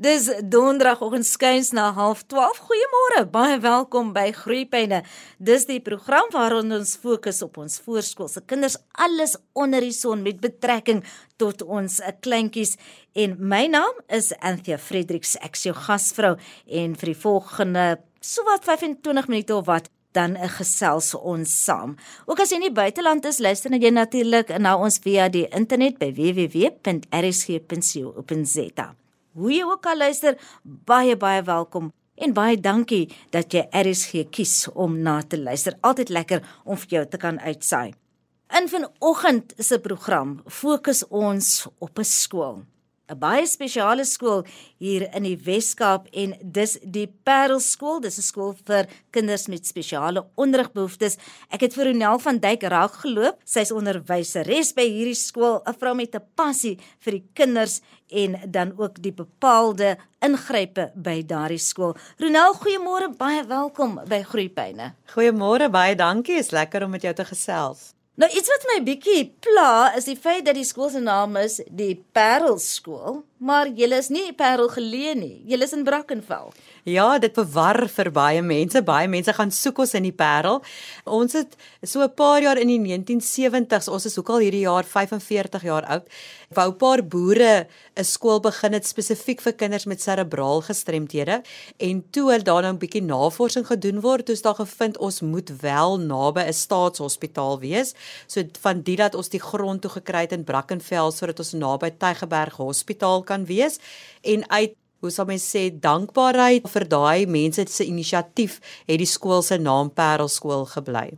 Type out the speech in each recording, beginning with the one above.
Dis donderdagoggend skuins na 12:30. Goeiemôre. Baie welkom by Groeipyne. Dis die program waarin ons fokus op ons voorskoolse kinders, alles onder die son met betrekking tot ons kleintjies. En my naam is Anthea Fredericks, ek is jou gasvrou en vir die volgende sowat 25 minute of wat dan 'n gesels ons saam. Ook as jy in die buiteland is, luister jy natuurlik na ons via die internet by www.rsg.co.za. Hoe jy ook al luister, baie baie welkom en baie dankie dat jy RSG kies om na te luister. Altyd lekker om vir jou te kan uitsaai. In vanoggend se program fokus ons op 'n skool. 'n baie spesiale skool hier in die Wes-Kaap en dis die Parel skool. Dis 'n skool vir kinders met spesiale onderrigbehoeftes. Ek het vir Ronel van Duyk raak geloop. Sy's onderwyseres by hierdie skool, 'n vrou met 'n passie vir die kinders en dan ook die bepaalde ingrype by daardie skool. Ronel, goeiemôre, baie welkom by Groepyne. Goeiemôre, baie dankie. Is lekker om met jou te gesels. Nou iets wat my bietjie pla is die feit dat die skool se naam is die Parel skool, maar julle is nie Parel geleë nie. Julle is in Brackenfell. Ja, dit verwar vir baie mense. Baie mense gaan soek ons in die Parel. Ons het so 'n paar jaar in die 1970s, ons is hoekal hierdie jaar 45 jaar oud, wou 'n paar boere 'n skool begin het spesifiek vir kinders met serebraal gestremthede en toe het daar nou 'n bietjie navorsing gedoen word, toe is daar gevind ons moet wel naby 'n staatshospitaal wees. So van dit dat ons die grond toe gekry het in Brackenfell sodat ons naby Tygerberg Hospitaal kan wees en uit hoe sal mens sê dankbaarheid vir daai mense se inisiatief het die skool se naam Parel skool gebly.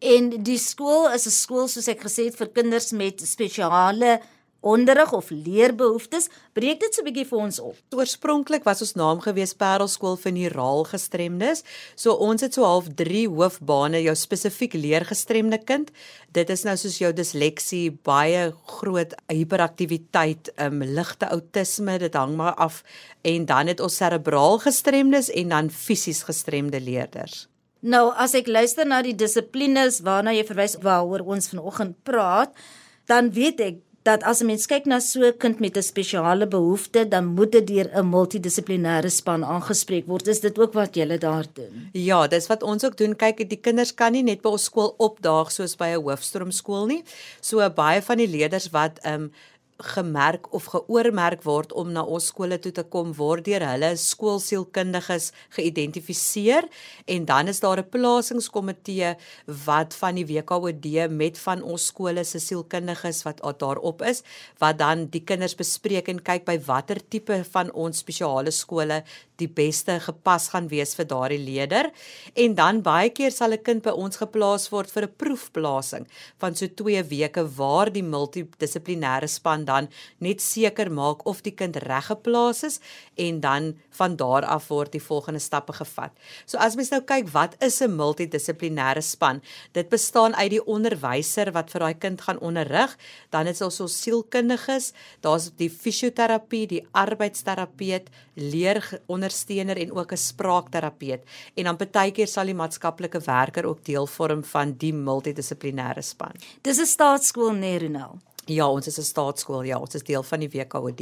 En die skool is 'n skool soos ek gesê het vir kinders met spesiale onderrig of leerbehoeftes, breek dit so 'n bietjie vir ons op. Oorspronklik was ons naam gewees Parelskool vir neuraal gestremdes. So ons het so half 3 hoofbane jou spesifiek leergestremde kind. Dit is nou soos jou disleksie, baie groot hiperaktiwiteit, um, ligte outisme, dit hang maar af en dan het ons serebraal gestremdes en dan fisies gestremde leerders. Nou, as ek luister na die dissiplines waarna jy verwys waaroor ons vanoggend praat, dan weet ek dat as 'n mens kyk na so 'n kind met 'n spesiale behoefte, dan moet dit deur 'n multidissiplinêre span aangespreek word. Is dit ook wat julle daar doen? Ja, dis wat ons ook doen. Kyk, die kinders kan nie net by ons skool opdaag soos by 'n hoofstroomskool nie. So baie van die leerders wat ehm um, gemerk of geoormerk word om na ons skole toe te kom word deur hulle skoolsielkundiges geïdentifiseer. En dan is daar 'n plasingskomitee wat van die WKOD met van ons skole se sielkundiges wat daarop is wat dan die kinders bespreek en kyk by watter tipe van ons spesiale skole die beste gepas gaan wees vir daardie leerder en dan baie keer sal 'n kind by ons geplaas word vir 'n proefplasing van so 2 weke waar die multidissiplinêre span dan net seker maak of die kind reg geplaas is en dan van daar af word die volgende stappe gevat. So as mens nou kyk wat is 'n multidissiplinêre span? Dit bestaan uit die onderwyser wat vir daai kind gaan onderrig, dan is ons ons sielkundiges, daar's die fisioterapie, die arbeidsterapeut, leerondersteuner en ook 'n spraakterapeut. En dan partykeer sal die maatskaplike werker ook deel vorm van die multidissiplinêre span. Dis 'n staatskool Neronel. Ja, ons is 'n staatskool. Ja, ons is deel van die WKOD.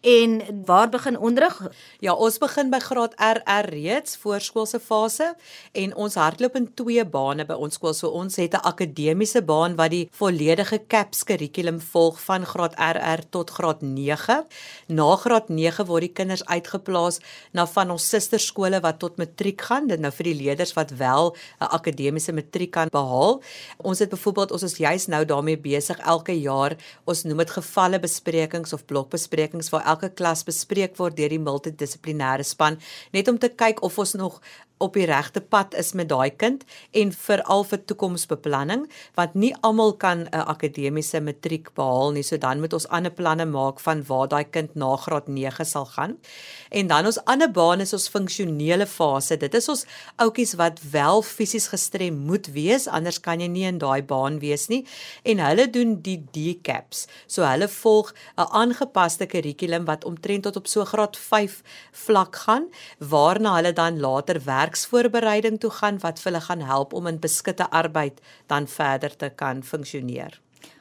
En waar begin onderrig? Ja, ons begin by graad RR reeds, voorskoolse fase en ons hardloop in twee bane by ons skool. So ons het 'n akademiese baan wat die volledige CAPS kurrikulum volg van graad RR tot graad 9. Na graad 9 word die kinders uitgeplaas na van ons susterskole wat tot matriek gaan. Dit nou vir die leerders wat wel 'n akademiese matriek kan behaal. Ons het byvoorbeeld ons is juis nou daarmee besig elke jaar ons noem dit gevalle besprekings of blokbesprekings waar elke klas bespreek word deur die multidissiplinêre span net om te kyk of ons nog op die regte pad is met daai kind en veral vir toekomsbeplanning want nie almal kan 'n akademiese matriek behaal nie. So dan moet ons ander planne maak van waar daai kind na graad 9 sal gaan. En dan ons ander baan is ons funksionele fase. Dit is ons ouetjies wat wel fisies gestrem moet wees anders kan jy nie in daai baan wees nie. En hulle doen die DCAPS so hulle volg 'n aangepaste kurrikulum wat omtrent tot op so graad 5 vlak gaan waarna hulle dan later werk werksvoorbereiding toe gaan wat vir hulle gaan help om in beskutte arbeid dan verder te kan funksioneer.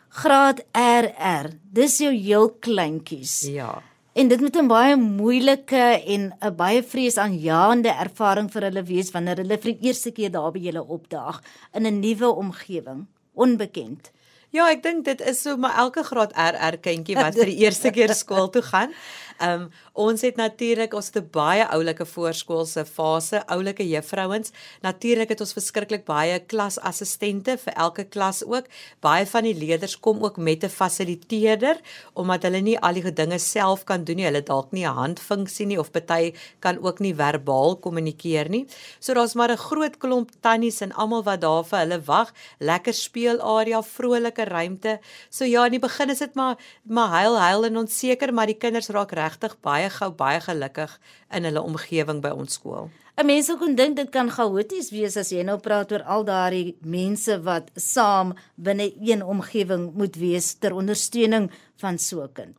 Graad RR, dis jou heel kleintjies. Ja. En dit moet 'n baie moeilike en 'n baie vreesaanjaende ervaring vir hulle wees wanneer hulle vir die eerste keer daar by julle opdaag in 'n nuwe omgewing, onbekend. Ja, ek dink dit is so maar elke graad RR kindjie wat vir die eerste keer skool toe gaan. Ehm um, ons het natuurlik ons het 'n baie oulike voorskoolse fase, oulike juffrouens. Natuurlik het ons verskriklik baie klasassistente vir elke klas ook. Baie van die leerders kom ook met 'n fasiliteerder omdat hulle nie al die dinge self kan doen nie. Hulle dalk nie 'n handfunksie nie of party kan ook nie verbaal kommunikeer nie. So daar's maar 'n groot klomp tannies en almal wat daar vir hulle wag. Lekker speelarea, vrolike ruimte. So ja, in die begin is dit maar maar huil huil en onseker, maar die kinders raak regtig baie gou baie gelukkig in hulle omgewing by ons skool. 'n Mens kon dink dit kan chaoties wees as jy nou praat oor al daardie mense wat saam binne een omgewing moet wees ter ondersteuning van so 'n kind.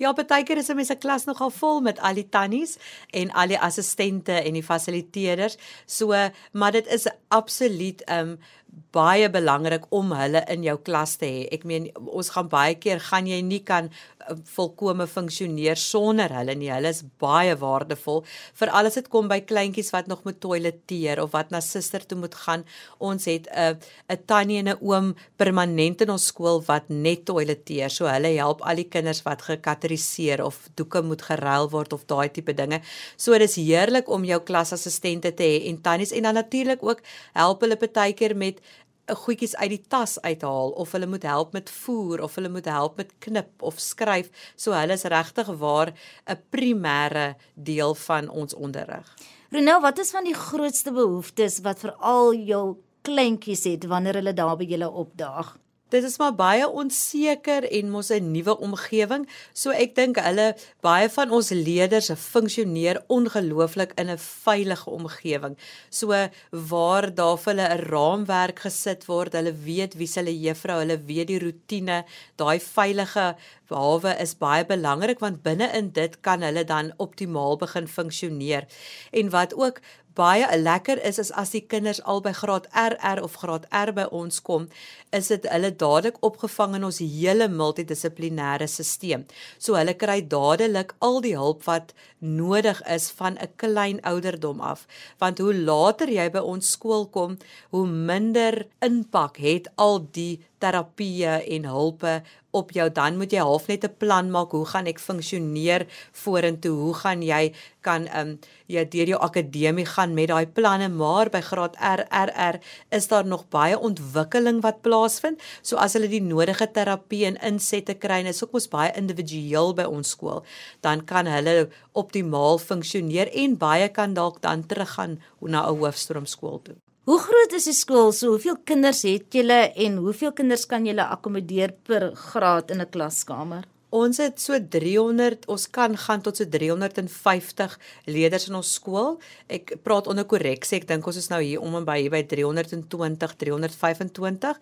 Ja, baie keer is 'n mens se klas nogal vol met al die tannies en al die assistente en die fasiliteerders. So, maar dit is absoluut um baie belangrik om hulle in jou klas te hê. Ek meen ons gaan baie keer gaan jy nie kan uh, volkome funksioneer sonder hulle nie. Hulle is baie waardevol vir alles dit kom by kleintjies wat nog moet toileteer of wat na suster toe moet gaan. Ons het 'n uh, 'n tannie en 'n oom permanent in ons skool wat net toileteer. So hulle help al die kinders wat gekateriseer of doeke moet geruil word of daai tipe dinge. So dis heerlik om jou klasassistente te hê en tannies en dan natuurlik ook help hulle baie keer met goedjies uit die tas uithaal of hulle moet help met voer of hulle moet help met knip of skryf. So hulle is regtig waar 'n primêre deel van ons onderrig. Ronel, wat is van die grootste behoeftes wat veral jou kleintjies het wanneer hulle daar by julle opdaag? Dit is maar baie onseker en mos 'n nuwe omgewing. So ek dink hulle baie van ons leerders funksioneer ongelooflik in 'n veilige omgewing. So waar daar vir hulle 'n raamwerk gesit word, hulle weet wie hulle juffrou, hulle weet die rotine, daai veilige hawe is baie belangrik want binne in dit kan hulle dan optimaal begin funksioneer. En wat ook baie lekker is is as die kinders al by graad RR of graad R by ons kom, is dit hulle dadelik opgevang in ons hele multidissiplinêre stelsel. So hulle kry dadelik al die hulp wat nodig is van 'n klein ouderdom af. Want hoe later jy by ons skool kom, hoe minder impak het al die terapieë en hulpe op jou dan moet jy half net 'n plan maak hoe gaan ek funksioneer vorentoe? Hoe gaan jy kan ehm um, jy deur jou akademie gaan met daai planne? Maar by graad RRR is daar nog baie ontwikkeling wat plaasvind. So as hulle die nodige terapie en insette kry en is ook mos baie individueel by ons skool dan kan hulle optimaal funksioneer en baie kan dalk dan teruggaan na 'n hoofstroomskool toe Hoe groot is die skool? So hoeveel kinders het julle en hoeveel kinders kan julle akkommodeer per graad in 'n klaskamer? Ons het so 300, ons kan gaan tot so 350 leerders in ons skool. Ek praat onder korreksie. Ek dink ons is nou hier om en by hier by 320, 325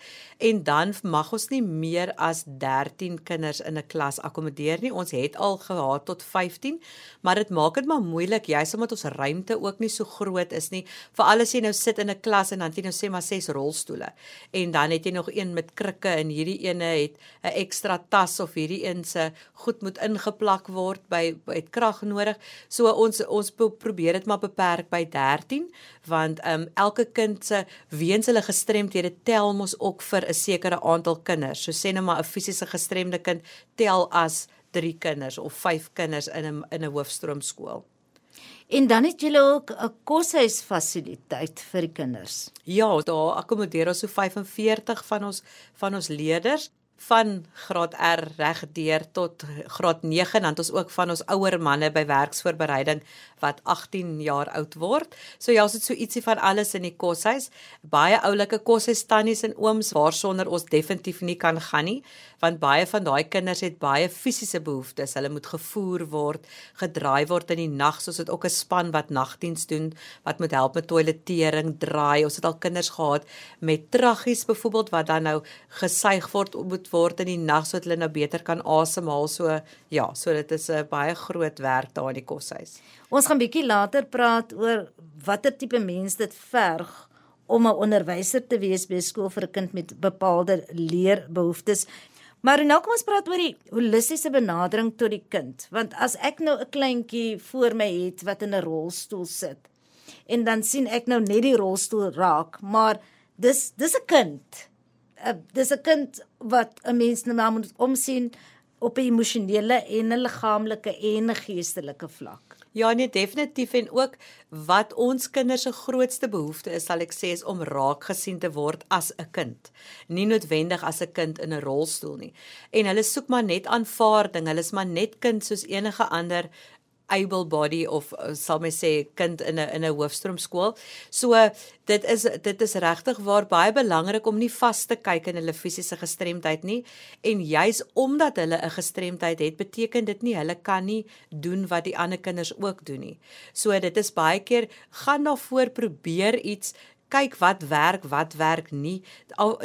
en dan mag ons nie meer as 13 kinders in 'n klas akkommodeer nie. Ons het al gehad tot 15, maar dit maak dit maar moeilik juis omdat ons ruimte ook nie so groot is nie. Veral as jy nou sit in 'n klas en dan jy nou sê maar ses rolstoele en dan het jy nog een met krikke en hierdie ene het 'n ekstra tas of hierdie een se goed moet ingeplak word by het krag nodig. So ons ons probeer dit maar beperk by 13 want ehm um, elke kind se weens hulle gestremdhede tel mos ook vir 'n sekere aantal kinders. So sê net maar 'n fisiese gestremde kind tel as 3 kinders of 5 kinders in 'n in 'n hoofstroomskool. En dan het julle ook 'n koshuisfasiliteit vir die kinders. Ja, daar akkommodeer ons so 45 van ons van ons leerders van graad R reg deur tot graad 9 dan het ons ook van ons ouer manne by werksvoorbereiding wat 18 jaar oud word. So ja, ons het so ietsie van alles in die koshuis. Baie oulike koshuis tannies en ooms waarsonder ons definitief nie kan gaan nie, want baie van daai kinders het baie fisiese behoeftes. Hulle moet gevoer word, gedraai word in die nag, soos dit ook 'n span wat nagdiens doen wat moet help met toiletering, draai. Ons het al kinders gehad met traggies byvoorbeeld wat dan nou gesuig word moet word in die nag sodat hulle nou beter kan asemhaal. So ja, so dit is 'n baie groot werk daar in die koshuis. Ons gaan bietjie later praat oor watter tipe mens dit verg om 'n onderwyser te wees by skool vir 'n kind met bepaalde leerbehoeftes. Maar nou kom ons praat oor die holistiese benadering tot die kind, want as ek nou 'n kleintjie voor my het wat in 'n rolstoel sit en dan sien ek nou net die rolstoel raak, maar dis dis 'n kind. Uh, dis 'n kind wat 'n mens nou moet omsien op 'n emosionele en 'n liggaamlike en 'n geestelike vlak. Ja nee definitief en ook wat ons kinders se grootste behoefte is sal ek sê is om raak gesien te word as 'n kind. Nie noodwendig as 'n kind in 'n rolstoel nie. En hulle soek maar net aanvaarding. Hulle is maar net kind soos enige ander able body of uh, sal my sê kind in 'n in 'n hoofstroomskool. So dit is dit is regtig waar baie belangrik om nie vas te kyk in hulle fisiese gestremdheid nie en juis omdat hulle 'n gestremdheid het, beteken dit nie hulle kan nie doen wat die ander kinders ook doen nie. So dit is baie keer gaan na voor probeer iets kyk wat werk, wat werk nie.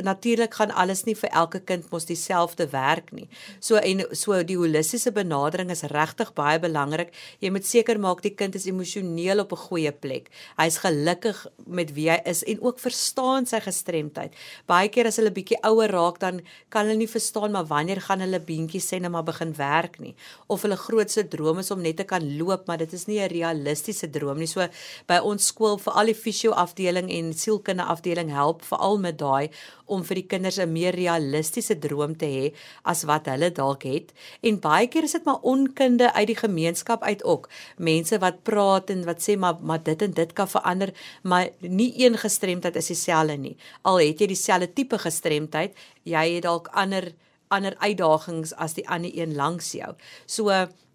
Natuurlik gaan alles nie vir elke kind mos dieselfde werk nie. So en so die holistiese benadering is regtig baie belangrik. Jy moet seker maak die kind is emosioneel op 'n goeie plek. Hy's gelukkig met wie hy is en ook verstaan sy gestremdheid. Baie keer as hulle bietjie ouer raak dan kan hulle nie verstaan maar wanneer gaan hulle beentjies sê net maar begin werk nie of hulle grootste droom is om net te kan loop, maar dit is nie 'n realistiese droom nie. So by ons skool vir al die fisio afdeling en sielkundige afdeling help veral met daai om vir die kinders 'n meer realistiese droom te hê as wat hulle dalk het. En baie keer is dit maar onkunde uit die gemeenskap uit ook. Mense wat praat en wat sê maar maar dit en dit kan verander, maar nie een gestremdheid is dieselfde nie. Al het jy dieselfde tipe gestremdheid, jy het dalk ander ander uitdagings as die ander een langs jou. So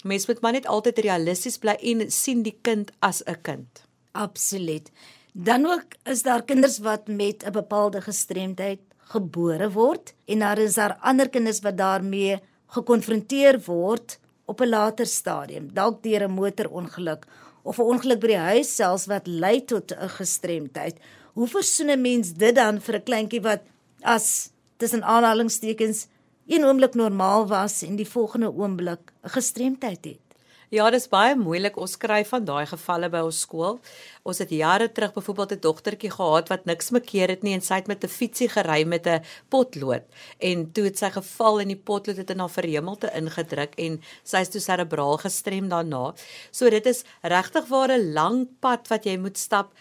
mens moet maar net altyd realisties bly en sien die kind as 'n kind. Absoluut. Dan ook is daar kinders wat met 'n bepaalde gestremdheid gebore word en daar is daar ander kinders wat daarmee gekonfronteer word op 'n later stadium, dalk deur 'n motorongeluk of 'n ongeluk by die huis selfs wat lei tot 'n gestremdheid. Hoe versoen 'n mens dit dan vir 'n kleintjie wat as tussen aanhalingstekens een oomblik normaal was en die volgende oomblik 'n gestremdheid het? Ja, dis baie moeilik. Ons kry van daai gevalle by ons skool. Ons het jare terug byvoorbeeld 'n dogtertjie gehad wat niks mekeer het nie en sy het met 'n fietsie gery met 'n potlood en toe het sy geval en die potlood het in haar verhemelte ingedruk en sy is toe serebraal gestrem daarna. So dit is regtig waar 'n lang pad wat jy moet stap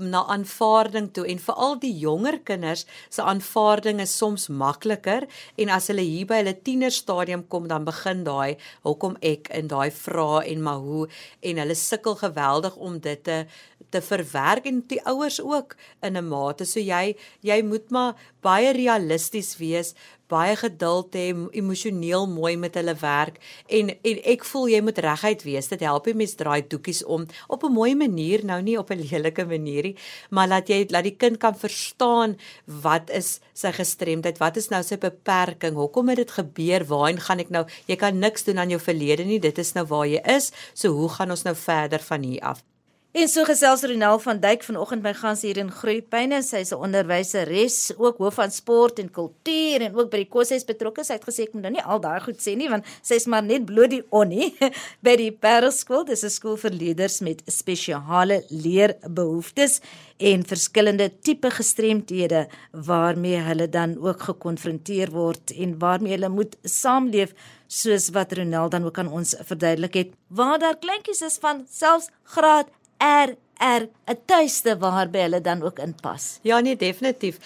na aanvaarding toe. En veral die jonger kinders se aanvaarding is soms makliker. En as hulle hier by hulle tienerstadium kom dan begin daai hoekom ek? in daai vra en maar hoe? En hulle sukkel geweldig om dit te te verwerk en die ouers ook in 'n mate. So jy jy moet maar baie realisties wees baie geduld hê, emosioneel mooi met hulle werk en en ek voel jy moet reguit wees. Dit help jy mens draai doekies om op 'n mooi manier, nou nie op 'n lelike manier nie, maar laat jy laat die kind kan verstaan wat is sy gestremdheid, wat is nou sy beperking, hoekom het dit gebeur, waarheen gaan ek nou? Jy kan niks doen aan jou verlede nie, dit is nou waar jy is. So hoe gaan ons nou verder van hier af? En so gesels Ronel van Duyk vanoggend by Gans hier in Groepyne. Sy's 'n onderwyseres, ook hoof van sport en kultuur en ook by die koshuis betrokke. Sy het gesê ek moet nou nie al daai goed sê nie want sy's maar net bloot die onnie by die Parel skool. Dis 'n skool vir leerders met spesiale leerbehoeftes en verskillende tipe gestremthede waarmee hulle dan ook gekonfronteer word en waarmee hulle moet saamleef soos wat Ronel dan ook aan ons verduidelik het. Waar daar kleintjies is van selfs graad R R 'n tuiste waarby hulle dan ook inpas. Ja nee, definitief.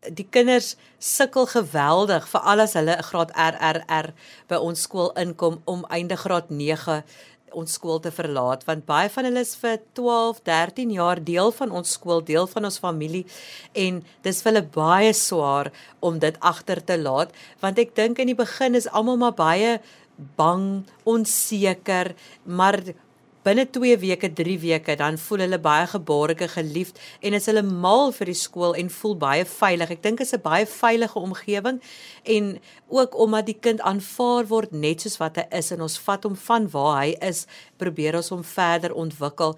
Die kinders sukkel geweldig vir alles hulle 'n graad RRR by ons skool inkom om einde graad 9 ons skool te verlaat want baie van hulle is vir 12, 13 jaar deel van ons skool, deel van ons familie en dis vir hulle baie swaar om dit agter te laat want ek dink in die begin is almal maar baie bang, onseker, maar binne 2 weke, 3 weke, dan voel hulle baie geborge, geliefd en is hulle mal vir die skool en voel baie veilig. Ek dink dit is 'n baie veilige omgewing en ook omdat die kind aanvaar word net soos wat hy is en ons vat hom van waar hy is, probeer ons hom verder ontwikkel.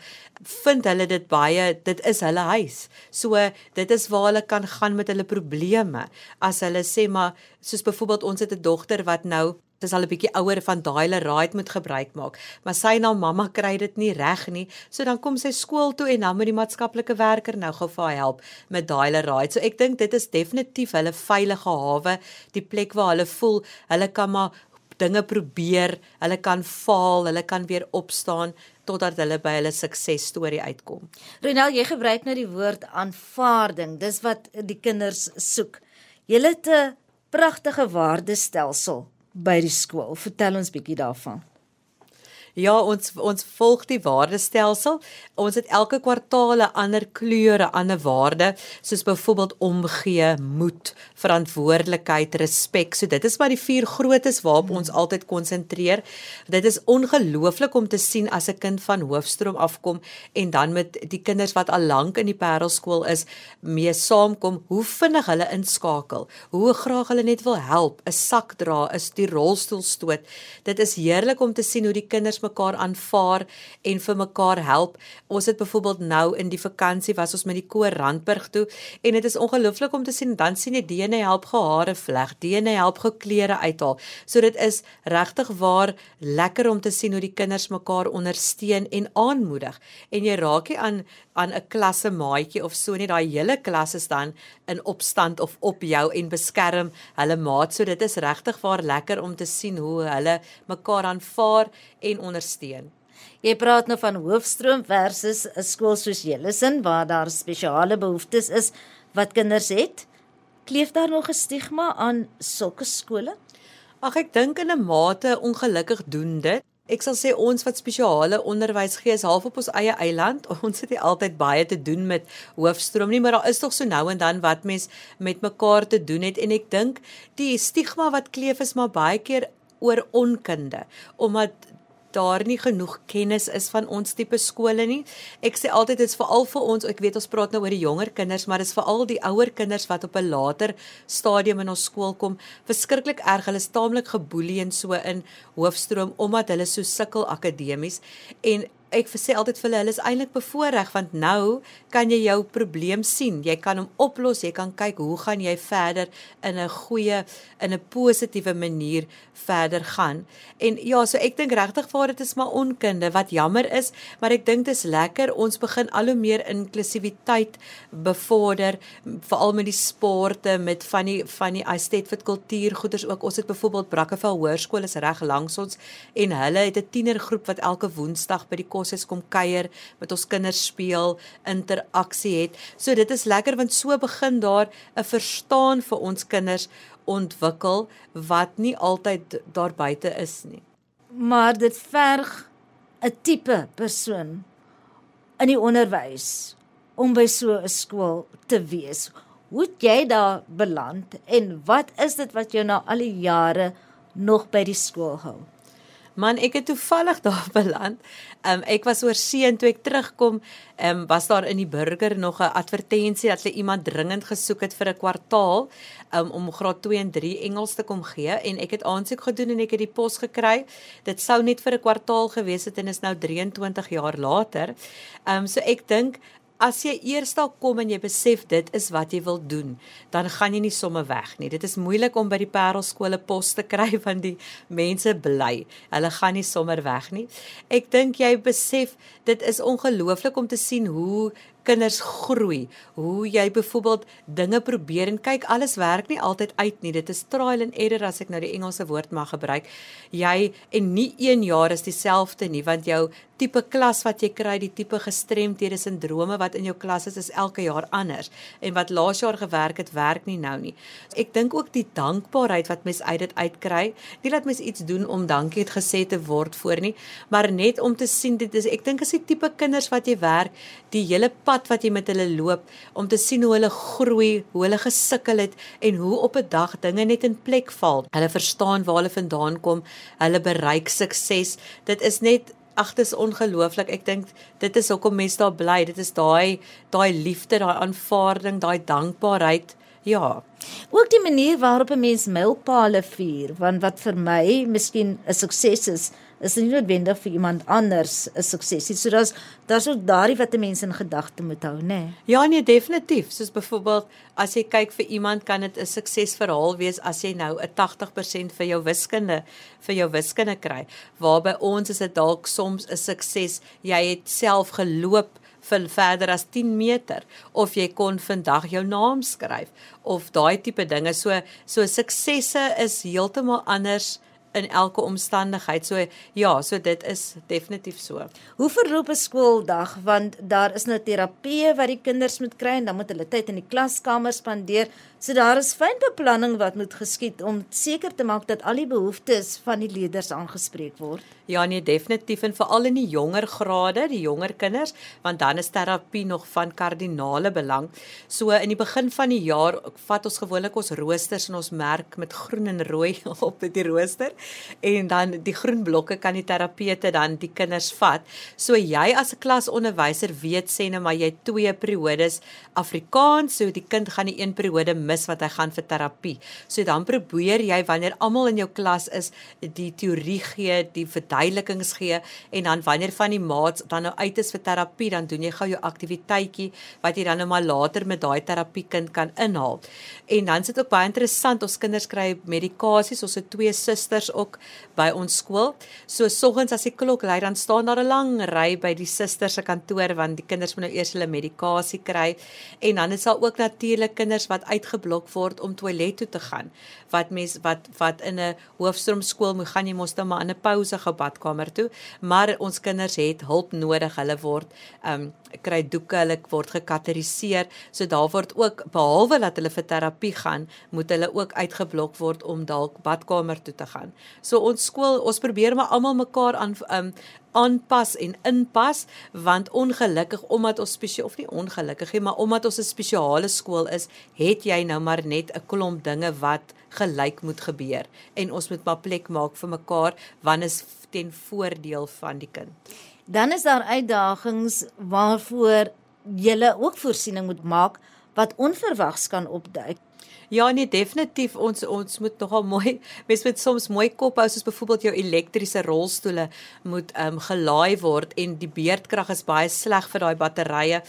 Vind hulle dit baie, dit is hulle huis. So dit is waar hulle kan gaan met hulle probleme. As hulle sê maar soos byvoorbeeld ons het 'n dogter wat nou Dis al 'n bietjie ouer van daai hulle right moet gebruik maak, maar sy en haar mamma kry dit nie reg nie. So dan kom sy skool toe en dan moet die maatskaplike werker nou gou vir haar help met daai hulle right. So ek dink dit is definitief hulle veilige hawe, die plek waar hulle voel hulle kan maar dinge probeer, hulle kan faal, hulle kan weer opstaan totdat hulle by hulle suksesstorie uitkom. Renel, jy gebruik nou die woord aanvaarding. Dis wat die kinders soek. Julle het 'n pragtige waardestelsel by die skool. Vertel ons bietjie daarvan. Ja, ons ons volg die waardestelsel. Ons het elke kwartaal 'n ander kleure, ander waarde, soos byvoorbeeld omgee, moed, verantwoordelikheid, respek. So dit is maar die vier grootes waarop ons altyd konsentreer. Dit is ongelooflik om te sien as 'n kind van Hoofstroom afkom en dan met die kinders wat al lank in die Parelskool is, mee saamkom, hoe vinnig hulle inskakel, hoe graag hulle net wil help, 'n sak dra, is die rolstoel stoot. Dit is heerlik om te sien hoe die kinders mekaar aanvaar en vir mekaar help. Ons het byvoorbeeld nou in die vakansie was ons met die koor Randburg toe en dit is ongelooflik om te sien dan sien jy DNA help gehare vleg, DNA help geklere uithaal. So dit is regtig waar lekker om te sien hoe die kinders mekaar ondersteun en aanmoedig. En jy raak nie aan aan 'n klasse maatjie of so nie, daai hele klas is dan in opstand of op jou en beskerm hulle maat. So dit is regtig waar lekker om te sien hoe hulle mekaar aanvaar en ondersteun. Jy praat nou van hoofstroom versus 'n skool soos Jellison waar daar spesiale behoeftes is wat kinders het. Kleef daar nog 'n stigma aan sulke skole? Ag ek dink in 'n mate ongelukkig doen dit. Ek sal sê ons wat spesiale onderwys gee is half op ons eie eiland. Ons het nie altyd baie te doen met hoofstroom nie, maar daar is tog so nou en dan wat mens met mekaar te doen het en ek dink die stigma wat kleef is maar baie keer oor onkunde omdat daar nie genoeg kennis is van ons tipe skole nie. Ek sê altyd dit is veral vir ons, ek weet ons praat nou oor die jonger kinders, maar dit is veral die ouer kinders wat op 'n later stadium in ons skool kom, verskriklik erg. Hulle is taamlik geboelie en so in hoofstroom omdat hulle so sukkel akademies en ek sê altyd vir hulle, hulle is eintlik bevoordeel want nou kan jy jou probleem sien. Jy kan hom oplos, jy kan kyk hoe gaan jy verder in 'n goeie in 'n positiewe manier verder gaan. En ja, so ek dink regtig vir dit is maar onkunde wat jammer is, maar ek dink dit is lekker ons begin al hoe meer inklusiwiteit bevorder, veral met die sporte, met van die van die Estetfit kultuurgoeders ook. Ons het byvoorbeeld Brakkevel Hoërskool is reg langs ons en hulle het 'n tienergroep wat elke Woensdag by die kos kom kuier, met ons kinders speel, interaksie het. So dit is lekker want so begin daar 'n verstaan vir ons kinders ontwikkel wat nie altyd daar buite is nie. Maar dit verg 'n tipe persoon in die onderwys om by so 'n skool te wees. Hoe het jy daar beland en wat is dit wat jou na al die jare nog by die skool hou? Man, ek het toevallig daar beland. Um ek was oor see en toe ek terugkom, um was daar in die burger nog 'n advertensie dat hulle iemand dringend gesoek het vir 'n kwartaal um om graad 2 en 3 Engels te kom gee en ek het aansoek gedoen en ek het die pos gekry. Dit sou net vir 'n kwartaal gewees het en is nou 23 jaar later. Um so ek dink As jy eers daar kom en jy besef dit is wat jy wil doen, dan gaan jy nie sommer weg nie. Dit is moeilik om by die Parelskole pos te kry van die mense bly. Hulle gaan nie sommer weg nie. Ek dink jy besef dit is ongelooflik om te sien hoe kinders groei. Hoe jy byvoorbeeld dinge probeer en kyk alles werk nie altyd uit nie. Dit is trial and error as ek nou die Engelse woord mag gebruik. Jy en nie een jaar is dieselfde nie want jou tipe klas wat jy kry, die tipe gestremdhede sindrome wat in jou klas is, is elke jaar anders. En wat laas jaar gewerk het, werk nie nou nie. Ek dink ook die dankbaarheid wat mens uit dit uitkry, nie dat mens iets doen om dankie het gesê te word voor nie, maar net om te sien dit is ek dink is die tipe kinders wat jy werk, die hele pad wat jy met hulle loop om te sien hoe hulle groei, hoe hulle gesukkel het en hoe op 'n dag dinge net in plek val. Hulle verstaan waar hulle vandaan kom, hulle bereik sukses. Dit is net ag dit is ongelooflik. Ek dink dit is hoekom mense daar bly. Dit is daai daai liefde, daai aanvaarding, daai dankbaarheid. Ja. Ook die manier waarop 'n mens mylpale vier, want wat vir my miskien 'n sukses is, is nie noodwendig vir iemand anders 'n sukses nie. So daar's daar's ook daardie wat 'n mens in gedagte moet hou, nê? Nee. Ja, nee, definitief. Soos byvoorbeeld as jy kyk vir iemand kan dit 'n suksesverhaal wees as jy nou 'n 80% vir jou wiskunde vir jou wiskunde kry. Waar by ons is dit dalk soms 'n sukses. Jy het self geloop vir verder as 10 meter of jy kon vandag jou naam skryf of daai tipe dinge. So so suksesse is heeltemal anders in elke omstandigheid. So ja, so dit is definitief so. Hoe verloop 'n skooldag want daar is nou terapie wat die kinders moet kry en dan moet hulle tyd in die klaskamer spandeer. So daar is fyn beplanning wat moet geskied om seker te maak dat al die behoeftes van die leerders aangespreek word. Ja nee, definitief en veral in die jonger grade, die jonger kinders, want dan is terapie nog van kardinale belang. So in die begin van die jaar vat ons gewoonlik ons roosters en ons merk met groen en rooi op die rooster en dan die groen blokke kan die terapeute dan die kinders vat. So jy as 'n klasonderwyser weet sê net maar jy twee periodes Afrikaans, so die kind gaan die een periode mis wat hy gaan vir terapie. So dan probeer jy wanneer almal in jou klas is, die teorie gee, die verduidelikings gee en dan wanneer van die maats dan nou uit is vir terapie, dan doen jy gou jou aktiwiteitjie wat jy dan nou maar later met daai terapiekind kan inhaal. En dan sit ook baie interessant, ons kinders kry medikasies, ons het twee susters ook by ons skool. So soggens as die klok lui, dan staan daar 'n lang ry by die susters se kantoor want die kinders moet nou eers hulle medikasie kry. En dan is daar ook natuurlik kinders wat uitge geblok word om toilet toe te gaan. Wat mens wat wat in 'n hoofstroom skool moet gaan jy mos dan maar in 'n pouse gaan badkamer toe, maar ons kinders het hulp nodig. Hulle word ehm um, kry doeke, hulle word gekateriseer. So daar word ook behalwe dat hulle vir terapie gaan, moet hulle ook uitgeblok word om dalk badkamer toe te gaan. So ons skool, ons probeer maar almal mekaar aan um, aanpas en inpas want ongelukkig omdat ons spesiaal of nie ongelukkig nie maar omdat ons 'n spesiale skool is het jy nou maar net 'n klomp dinge wat gelyk moet gebeur. En ons moet maar plek maak vir mekaar wanneer is ten voordeel van die kind. Dan is daar uitdagings waarvoor jy ook voorsiening moet maak wat onverwags kan opduik Ja nee, definitief ons ons moet nogal mooi mens moet soms mooi kop hou soos byvoorbeeld jou elektriese rolstoele moet ehm um, gelaai word en die beerdkrag is baie sleg vir daai batterye.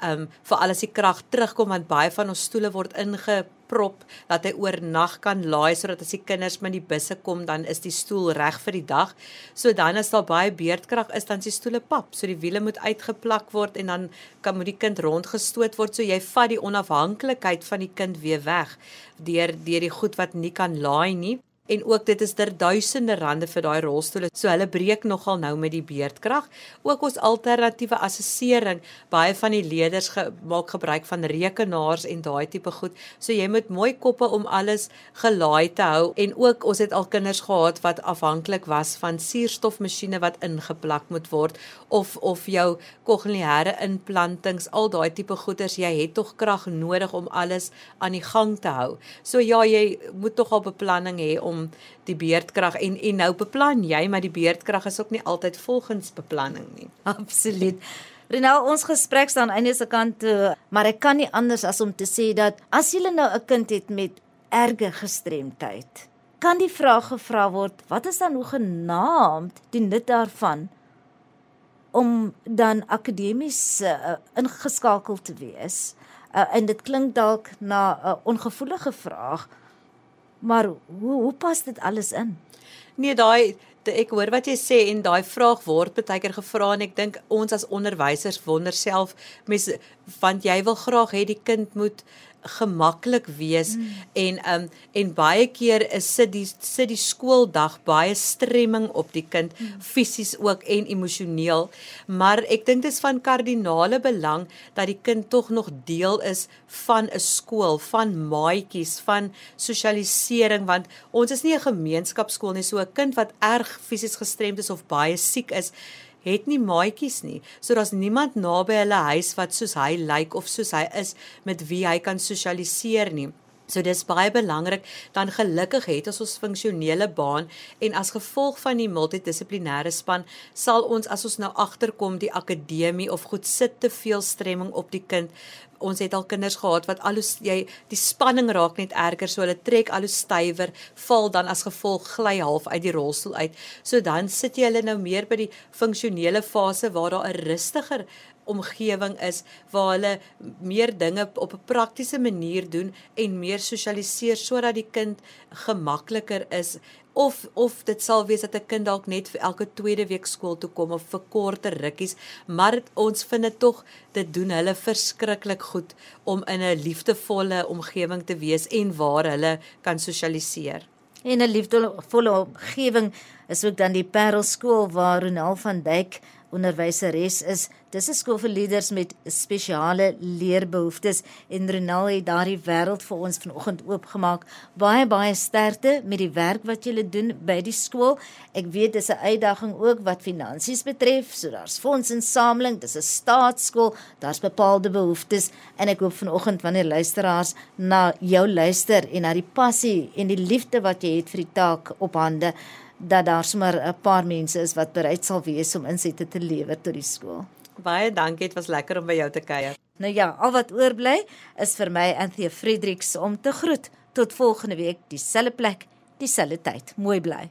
Ehm um, vir alles die krag terugkom want baie van ons stoele word inge prop dat hy oornag kan laai sodat as die kinders met die busse kom dan is die stoel reg vir die dag. So dan as daar baie beerdkrag is dan is die stoele pap. So die wiele moet uitgeplak word en dan kan moet die kind rondgestoot word so jy vat die onafhanklikheid van die kind weer weg deur deur die goed wat nie kan laai nie en ook dit is ter duisende rande vir daai rolstoele. So hulle breek nogal nou met die beerdkrag. Ook ons alternatiewe assessering, baie van die leerders ge maak gebruik van rekenaars en daai tipe goed. So jy moet mooi koppe om alles gelaai te hou en ook ons het al kinders gehad wat afhanklik was van suurstofmasjiene wat ingeplak moet word of of jou kokleaire implantings, al daai tipe goeders, jy het tog krag nodig om alles aan die gang te hou. So ja, jy moet tog al beplanning hê om om die beerdkrag en en nou beplan jy maar die beerdkrag is ook nie altyd volgens beplanning nie. Absoluut. Renal, ons gesprek staan einde se kant toe, maar ek kan nie anders as om te sê dat as jy nou 'n kind het met erge gestremdheid, kan die vraag gevra word, wat is dan hoe genaamd die nut daarvan om dan akademies uh, ingeskakel te wees? Uh, en dit klink dalk na 'n uh, ongevoelige vraag, Maar hoe hoe pas dit alles in? Nee, daai ek hoor wat jy sê en daai vraag word baie keer gevra en ek dink ons as onderwysers wonder self mense want jy wil graag hê die kind moet gemaklik wees mm. en um en baie keer is sit die sit die skooldag baie stremming op die kind mm. fisies ook en emosioneel maar ek dink dit is van kardinale belang dat die kind tog nog deel is van 'n skool van maatjies van sosialisering want ons is nie 'n gemeenskapskool nie so 'n kind wat erg fisies gestremd is of baie siek is het nie maatjies nie. So daar's niemand naby hulle huis wat soos hy lyk like of soos hy is met wie hy kan sosialiseer nie. So dis baie belangrik dan gelukkig het ons ons funksionele baan en as gevolg van die multidissiplinêre span sal ons as ons nou agterkom die akademie of goed sit te veel stremming op die kind ons het al kinders gehad wat al hoe jy die spanning raak net erger so hulle trek al hoe stywer val dan as gevolg gly half uit die rolstoel uit. So dan sit jy hulle nou meer by die funksionele fase waar daar 'n rustiger omgewing is waar hulle meer dinge op 'n praktiese manier doen en meer sosialiseer sodat die kind gemakliker is of of dit sal wees dat 'n kind dalk net vir elke tweede week skool toe kom of vir korter rukkies maar ons vind dit tog dit doen hulle verskriklik goed om in 'n liefdevolle omgewing te wees en waar hulle kan sosialiseer en 'n liefdevolle omgewing is ook dan die Parel skool waar Ronel van Dijk onderwyseres is. Dis 'n skool vir leerders met spesiale leerbehoeftes en Renal het daardie wêreld vir ons vanoggend oopgemaak. Baie baie sterkte met die werk wat julle doen by die skool. Ek weet dis 'n uitdaging ook wat finansies betref. So daar's fondsinsameling, dis 'n staatsskool, daar's bepaalde behoeftes en ek hoop vanoggend wanneer luisteraars na jou luister en na die passie en die liefde wat jy het vir die taak op hande dat daar sommer 'n paar mense is wat bereid sal wees om insette te lewer tot die skool. Baie dankie, dit was lekker om by jou te kuier. Nou ja, al wat oorbly is vir my Anthea Fredericks om te groet tot volgende week dieselfde plek, dieselfde tyd. Mooi bly.